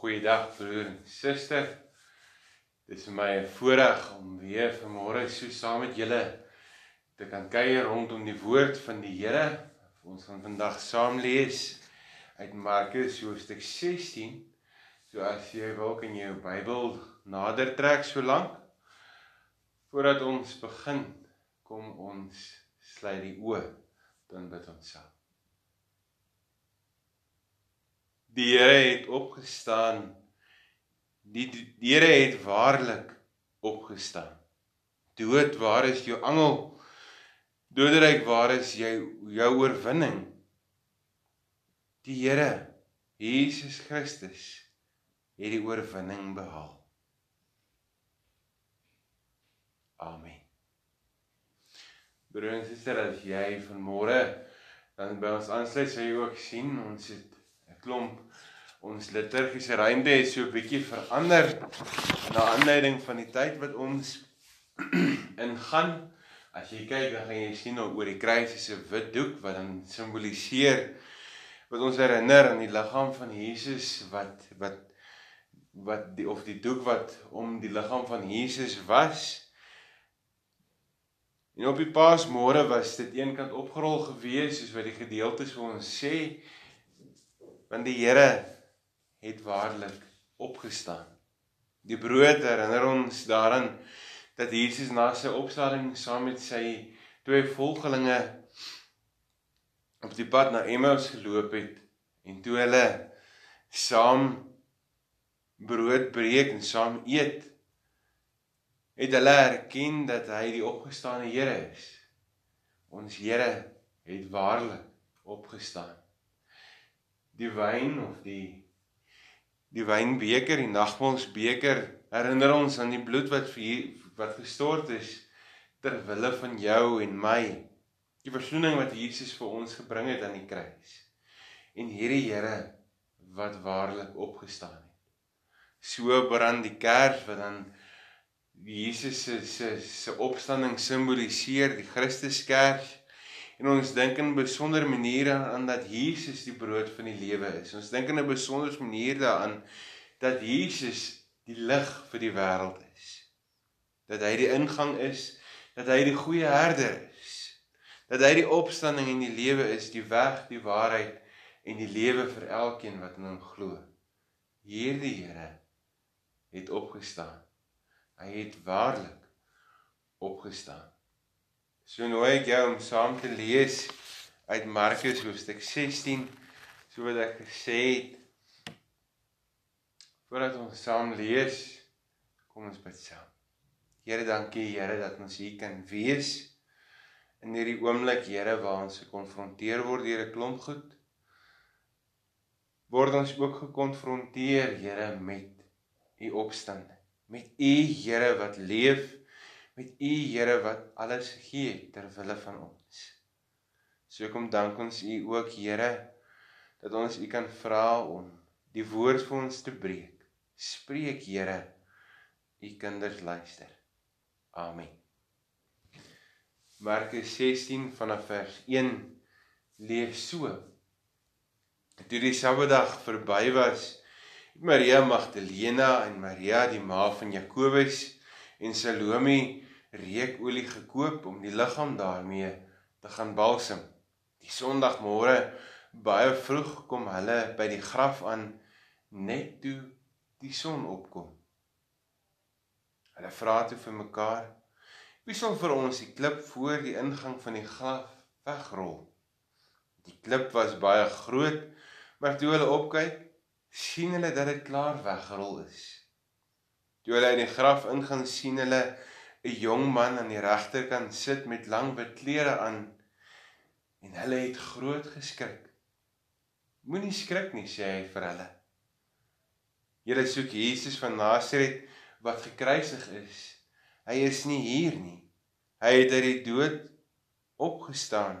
Goeiedag broer en suster. Dit is vir my 'n voorreg om weer vanmôre so saam met julle te kan kuier rondom die woord van die Here. Ons gaan vandag saam lees uit Markus hoofstuk 16. So as jy wil kan jy jou Bybel nader trek so lank voordat ons begin, kom ons sluit die oë dan bid ons saam. Die Here het opgestaan. Die, die Here het waarlik opgestaan. Dood, waar is jou angel? Doderyk, waar is jy jou oorwinning? Die Here, Jesus Christus, het die oorwinning behaal. Amen. Broers en susters, as jy vanmôre dan by ons aansluit, sal jy ook sien ons het klomp ons liturgiese ruimte het so 'n bietjie verander na aanleiding van die tyd wat ons ingaan. As jy kyk dan gaan jy sien oor die kruis is 'n wit doek wat dan simboliseer wat ons herinner aan die liggaam van Jesus wat wat wat die of die doek wat om die liggaam van Jesus was. En op die Paasmôre was dit eenkant opgerol gewees soos wat die gedeeltes vir ons sê want die Here het waarlik opgestaan. Die brood herinner ons daaraan dat Jesus na sy opstanding saam met sy twee volgelinge op die pad na Emmaus geloop het en toe hulle saam brood breek en saam eet het hulle erken dat hy die opgestane Here is. Ons Here het waarlik opgestaan die wyn of die die wynbeker, die nagmaalsbeker herinner ons aan die bloed wat vir wat gestort is ter wille van jou en my. Die verzoening wat Jesus vir ons gebring het aan die kruis. En hierdie Here wat waarlik opgestaan het. So brand die kers wat dan Jesus se se se opstanding simboliseer, die Christuskers En ons dink in 'n besondere manier aan dat Jesus die brood van die lewe is. Ons dink in 'n besondere manier daaraan dat Jesus die lig vir die wêreld is. Dat hy die ingang is, dat hy die goeie herder is. Dat hy die opstanding en die lewe is, die weg, die waarheid en die lewe vir elkeen wat in hom glo. Hierdie Here het opgestaan. Hy het waarlik opgestaan. So nooi ek jou om saam te lees uit Markus hoofstuk 16 so wat ek gesê het. Voordat ons saam lees, kom ons bid saam. Here, dankie Here dat ons hier kan wees in hierdie oomblik, Here, waar ons gekonfronteer word deur 'n klomp goed. Word ons ook gekonfronteer, Here, met u opstanding, met u Here wat leef met u Here wat alles het ter wille van ons. So kom dank ons u ook Here dat ons u kan vra om die woord vir ons te breek. Spreek Here, u kinders luister. Amen. Markus 16 vanaf vers 1 lees so. Toe die Saterdag verby was, Maria Magdalena en Maria die ma van Jakobus en Salome reukolie gekoop om die liggaam daarmee te gaan balsem. Die Sondagmôre baie vroeg kom hulle by die graf aan net toe die son opkom. Hulle vra toe vir mekaar: "Wie sal vir ons die klip voor die ingang van die graf wegrol?" Die klip was baie groot, maar toe hulle opkyk, sien hulle dat dit klaar weggerol is. Toe hulle in die graf ingaan, sien hulle 'n jong man aan die regterkant sit met lang wit klere aan en hulle het groot geskrik. Moenie skrik nie, sê hy vir hulle. Julle soek Jesus van Nasaret wat gekruisig is. Hy is nie hier nie. Hy het uit die dood opgestaan.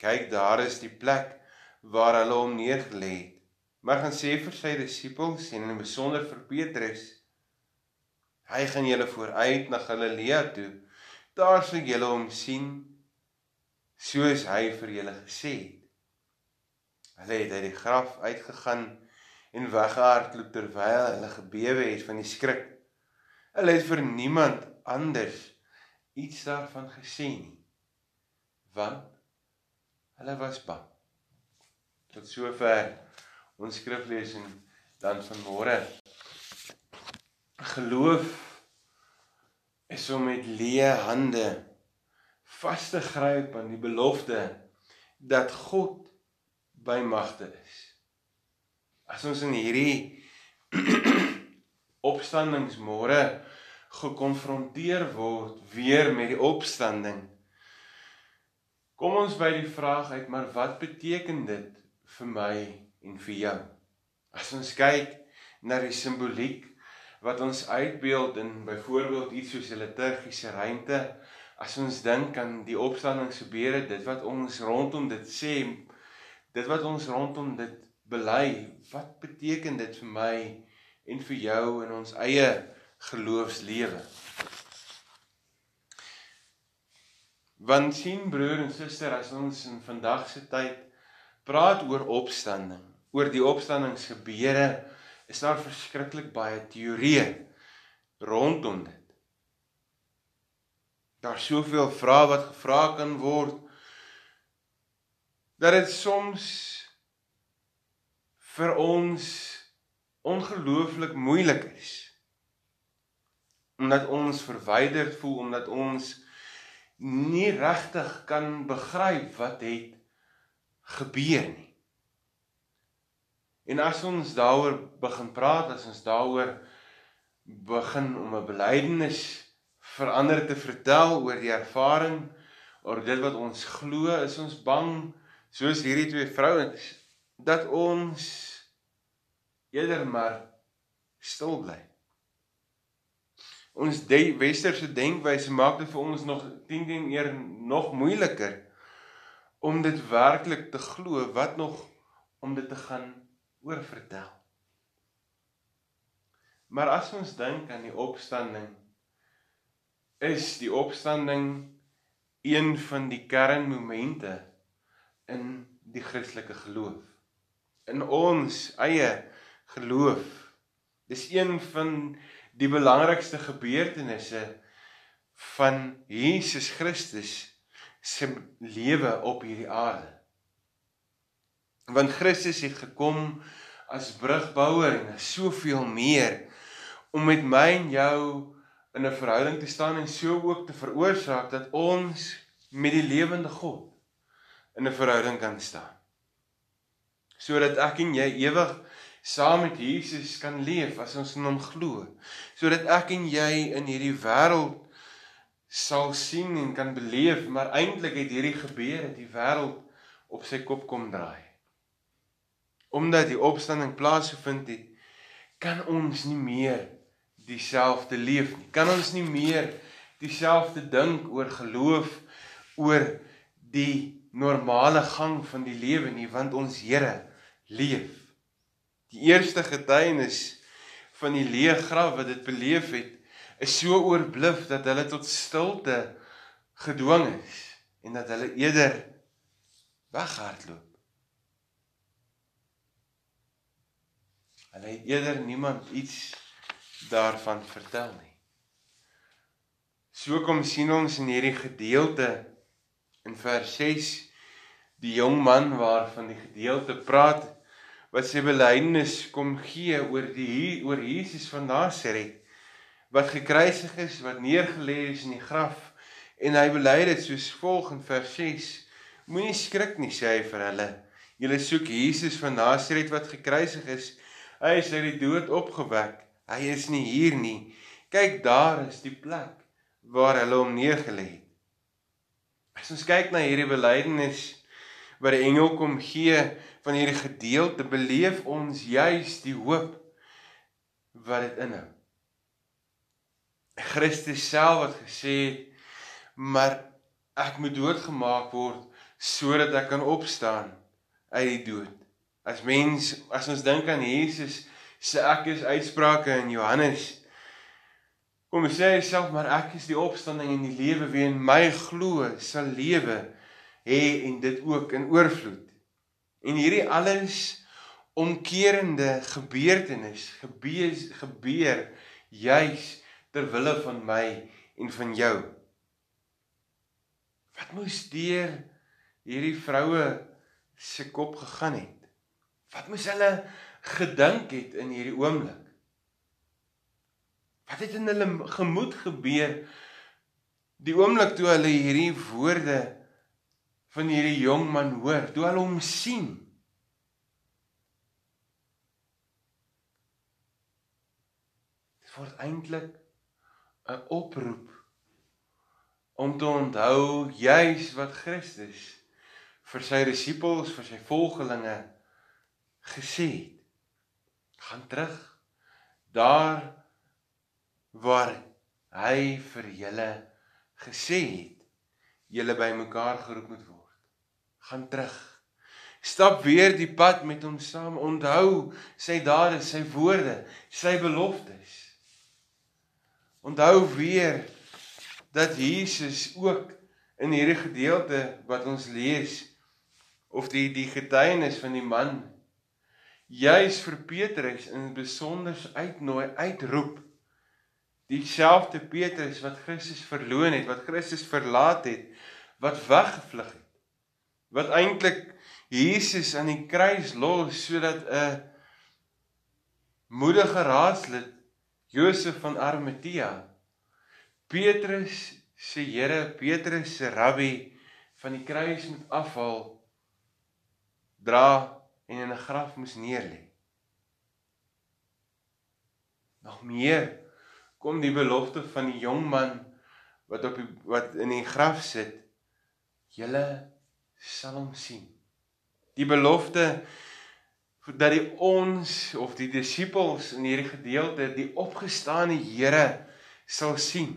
Kyk, daar is die plek waar hulle hom neergelê het. Maar gaan sê vir sy disippels en in besonder vir Petrus Hy gaan julle vooruit na Galilea toe. Daar sal julle hom sien soos hy vir julle gesê het. Hulle het uit die graf uitgegaan en weggehardloop terwyl hulle gebewe het van die skrik. Hulle het vir niemand anders iets daarvan gesê nie. Want hulle was bang. Tot sover ons skriflesing dan vanmôre. Geloof is om met leë hande vas te gryp aan die belofte dat God by magte is. As ons in hierdie opstandingsmôre gekonfronteer word weer met die opstanding, kom ons by die vraag uit, maar wat beteken dit vir my en vir jou? As ons kyk na die simboliek wat ons uitbeeld in byvoorbeeld iets soos 'n liturgiese ruimte, as ons dink aan die opstandingsgebeure, dit wat ons rondom dit sê, dit wat ons rondom dit bely, wat beteken dit vir my en vir jou in ons eie geloofslewe? Want sien broer en suster, as ons in vandag se tyd praat oor opstanding, oor die opstandingsgebeure, is daar verskriklik baie teorieë rondom dit. Daar's soveel vrae wat gevra kan word dat dit soms vir ons ongelooflik moeilik is. Omdat ons verwyderd voel omdat ons nie regtig kan begryp wat het gebeur nie. En as ons daaroor begin praat, as ons daaroor begin om 'n belydenis verander te vertel oor die ervaring oor dit wat ons glo, is ons bang soos hierdie twee vrouens dat ons eerder maar stil bly. Ons de westerse denkwyse maak dit vir ons nog 10 teen eer nog moeiliker om dit werklik te glo wat nog om dit te gaan oorvertel. Maar as ons dink aan die opstanding is die opstanding een van die kernmomente in die Christelike geloof in ons eie geloof. Dis een van die belangrikste gebeurtenisse van Jesus Christus se lewe op hierdie aarde. Want Christus het gekom as brugbouer en soveel meer om met my en jou in 'n verhouding te staan en so ook te veroorsaak dat ons met die lewende God in 'n verhouding kan staan sodat ek en jy ewig saam met Jesus kan leef as ons in hom glo. Sodat ek en jy in hierdie wêreld sal sien en kan beleef, maar eintlik het hierdie gebeur dat die wêreld op sy kop kom draai. Omdat die opstanding plaasgevind het, kan ons nie meer dieselfde leef nie. Kan ons nie meer dieselfde dink oor geloof, oor die normale gang van die lewe nie, want ons Here leef. Die eerste getuienis van die leë graf wat dit beleef het, is so oorbluf dat hulle tot stilte gedwing is en dat hulle eerder weghardloop. Hulle het eerder niemand iets daarvan vertel nie. So kom sien ons in hierdie gedeelte in vers 6 die jong man waarvan die gedeelte praat wat sy belydenis kom gee oor die oor Jesus van Nasaret wat gekruisig is, wat neergelê is in die graf. En hy bely dit soos volg in vers 6 Moenie skrik nie sê hy vir hulle. Julle soek Jesus van Nasaret wat gekruisig is hy is uit die dood opgewek hy is nie hier nie kyk daar is die plek waar hulle hom neergelê het as ons kyk na hierdie belydenis wat die engel kom gee van hierdie gedeelte beleef ons juis die hoop wat dit inhou. Christus self het gesê maar ek moet doodgemaak word sodat ek kan opstaan uit die dood. As mens as ons dink aan Jesus se ek is uitsprake in Johannes kom hy sê self maar ek is die opstanding en die lewe wie in my glo sal lewe hê en dit ook in oorvloed. En hierdie alles omkerende gebeurtenis gebeur gebeur juis ter wille van my en van jou. Wat moes deur hierdie vroue se kop gegaan het? Wat moes hulle gedink het in hierdie oomblik? Wat het in hulle gemoed gebeur die oomblik toe hulle hierdie woorde van hierdie jong man hoor, toe hulle hom sien? Dit word eintlik 'n oproep om te onthou juis wat Christus vir sy disippels, vir sy volgelinge gesê het. Gaan terug daar waar hy vir julle gesê het julle bymekaar geroep moet word. Gaan terug. Stap weer die pad met hom saam. Onthou sy dade, sy woorde, sy beloftes. Onthou weer dat Jesus ook in hierdie gedeelte wat ons lees of die die getuienis van die man juis vir Petrus in besonder uitnooi uitroep. Dieselfde Petrus wat Christus verloon het wat Christus verlaat het wat weggevlug het. Wat eintlik Jesus aan die kruis los sodat 'n moedige raadslid Josef van Arimatea Petrus se Here Petrus se rabbi van die kruis moet afhaal dra en in 'n graf moes neerlê. Nog meer kom die belofte van die jong man wat op die, wat in die graf sit. Julle sal hom sien. Die belofte dat die ons of die disippels in hierdie gedeelte die opgestane Here sal sien.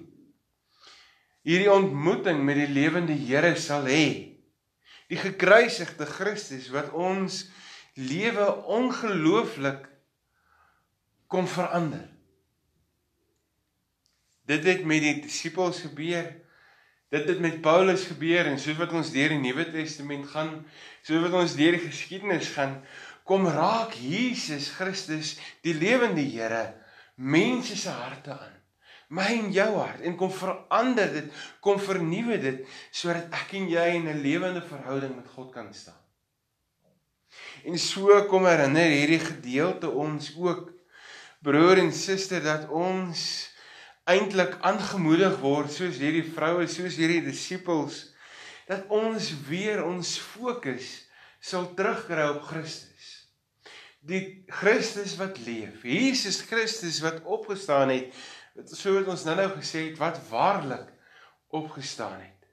Hierdie ontmoeting met die lewende Here sal hê die gekruisigde Christus wat ons lewe ongelooflik kom verander. Dit het met die disippels gebeur. Dit het met Paulus gebeur en soos wat ons deur die Nuwe Testament gaan, soos wat ons deur die geskiedenis gaan, kom raak Jesus Christus, die lewende Here, mense se harte aan my en jou hart en kom verander dit, kom vernuwe dit sodat ek en jy in 'n lewende verhouding met God kan staan. En so kom herinner hierdie gedeelte ons ook broer en suster dat ons eintlik aangemoedig word soos hierdie vroue, soos hierdie disippels dat ons weer ons fokus sal terugkry op Christus. Die Christus wat leef, Jesus Christus wat opgestaan het is so wat ons nou-nou gesê het wat waarlik opgestaan het.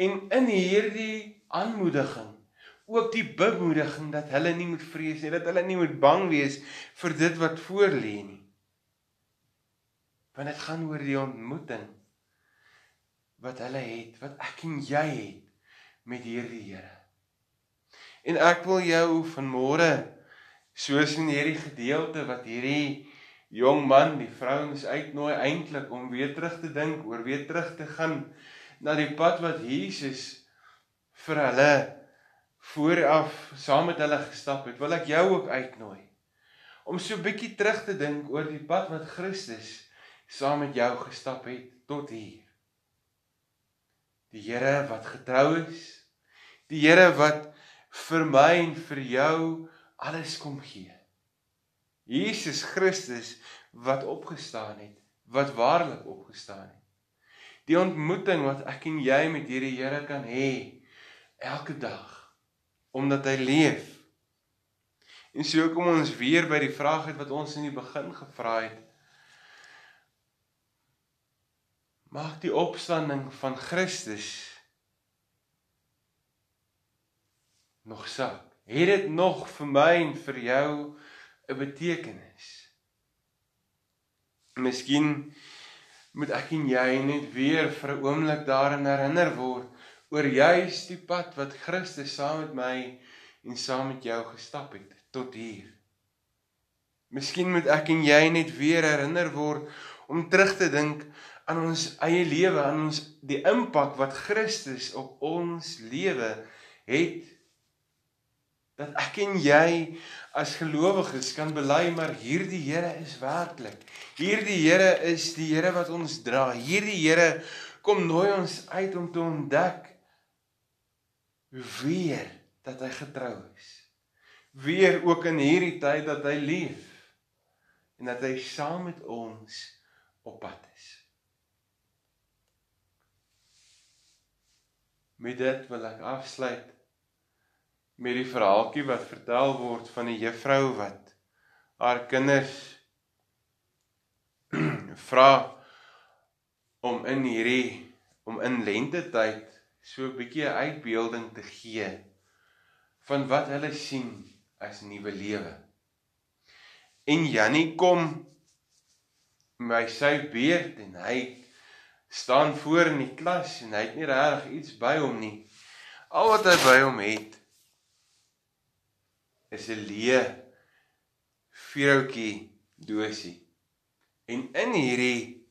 En in hierdie aanmoediging ook die bemoediging dat hulle nie moet vrees nie, dat hulle nie moet bang wees vir dit wat voor lê nie. Want dit gaan oor die ontmoeting wat hulle het, wat ek en jy het met hierdie Here. En ek wil jou vanmôre soos in hierdie gedeelte wat hierdie jong man die vrouens uitnooi eintlik om weer terug te dink oor weer terug te gaan na die pad wat Jesus vir hulle vooraf saam met hulle gestap het wil ek jou ook uitnooi om so 'n bietjie terug te dink oor die pad wat Christus saam met jou gestap het tot hier. Die Here wat getrou is die Here wat vir my en vir jou alles kom gee. Jesus Christus wat opgestaan het, wat waarlik opgestaan het. Die ontmoeting wat ek en jy met hierdie Here kan hê elke dag omdat hy leef. En so kom ons weer by die vraag uit wat ons in die begin gevra het. Maak die opstanding van Christus nog saak? Het dit nog vir my en vir jou 'n betekenis. Miskien moet ek en jy net weer vir 'n oomblik daarin herinner word oor juis die pad wat Christus saam met my en saam met jou gestap het tot hier. Miskien moet ek en jy net weer herinner word om terug te dink aan ons eie lewe, aan ons die impak wat Christus op ons lewe het Dat ek en jy as gelowiges kan bely maar hierdie Here is werklik. Hierdie Here is die Here wat ons dra. Hierdie Here kom nooi ons uit om te ontdek weer dat hy getrou is. Weer ook in hierdie tyd dat hy leef en dat hy saam met ons op pad is. Met dit wil ek afsluit met die verhaaltjie wat vertel word van 'n juffrou wat haar kinders vra om in hierdie om in lente tyd so 'n bietjie 'n uitbeelding te gee van wat hulle sien as nuwe lewe. En Jannie kom my sy beerd en hy staan voor in die klas en hy het nie regtig iets by hom nie. Al wat hy by hom het is 'n leë vuurhoutjie dosie. En in hierdie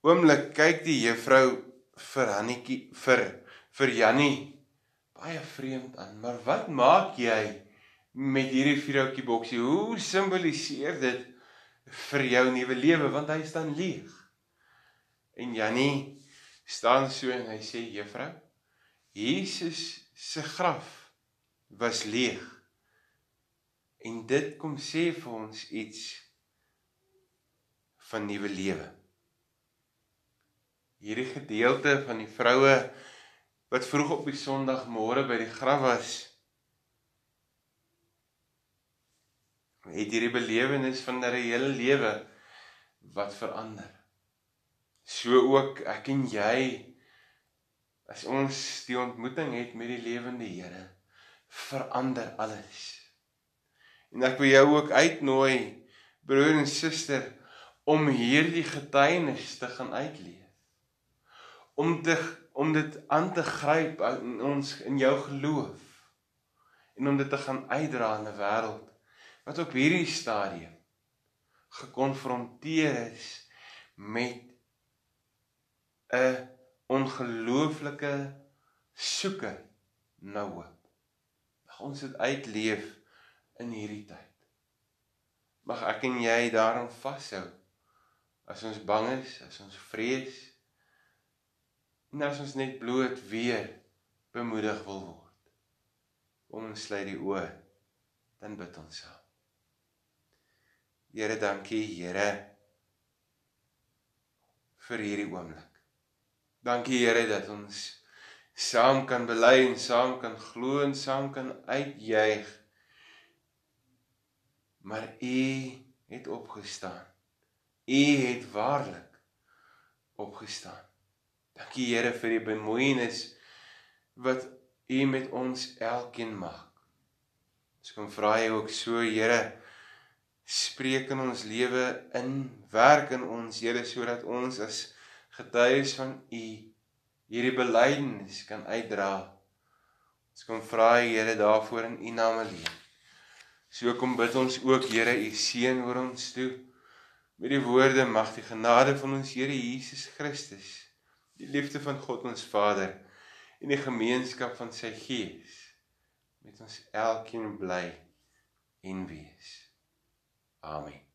oomblik kyk die juffrou vir Hannetjie vir vir Jannie baie vreemd aan. Maar wat maak jy met hierdie vuurhoutjie boksie? Hoe simboliseer dit vir jou nuwe lewe want hy staan leeg? En Jannie staan so en hy sê juffrou, Jesus se graf was leeg. En dit kom sê vir ons iets van nuwe lewe. Hierdie gedeelte van die vroue wat vroeg op die Sondagmôre by die graf was, het hierdie belewenis van 'n hele lewe wat verander. So ook ek en jy as ons die ontmoeting het met die lewende Here, verander alles. En ek wil jou ook uitnooi, broer en suster, om hierdie getuienis te gaan uitleef. Om te om dit aan te gryp in ons in jou geloof en om dit te gaan uitdra in 'n wêreld wat op hierdie stadium gekonfronteer is met 'n ongelooflike soeke na hoop. Mag ons dit uitleef in hierdie tyd. Mag ek en jy daarin vashou as ons bang is, as ons vrees en as ons net bloot weer bemoedig wil word. Kom ons sluit die oë dan bid ons saam. Here, dankie Here vir hierdie oomblik. Dankie Here dat ons saam kan bely en saam kan glo en saam kan uitjuig maar u het opgestaan. U het waarlik opgestaan. Dankie Here vir die bemoeienis wat u met ons elkeen maak. Ons kom vra jy ook so Here spreek in ons lewe in, werk in ons Here sodat ons as getuies van u hierdie belydenis kan uitdra. Ons kom vra Here daarvoor in u naam alleen. So kom bid ons ook Here u seën oor ons toe. Met die woorde mag die genade van ons Here Jesus Christus, die liefde van God ons Vader en die gemeenskap van sy Gees met ons elkeen bly en wees. Amen.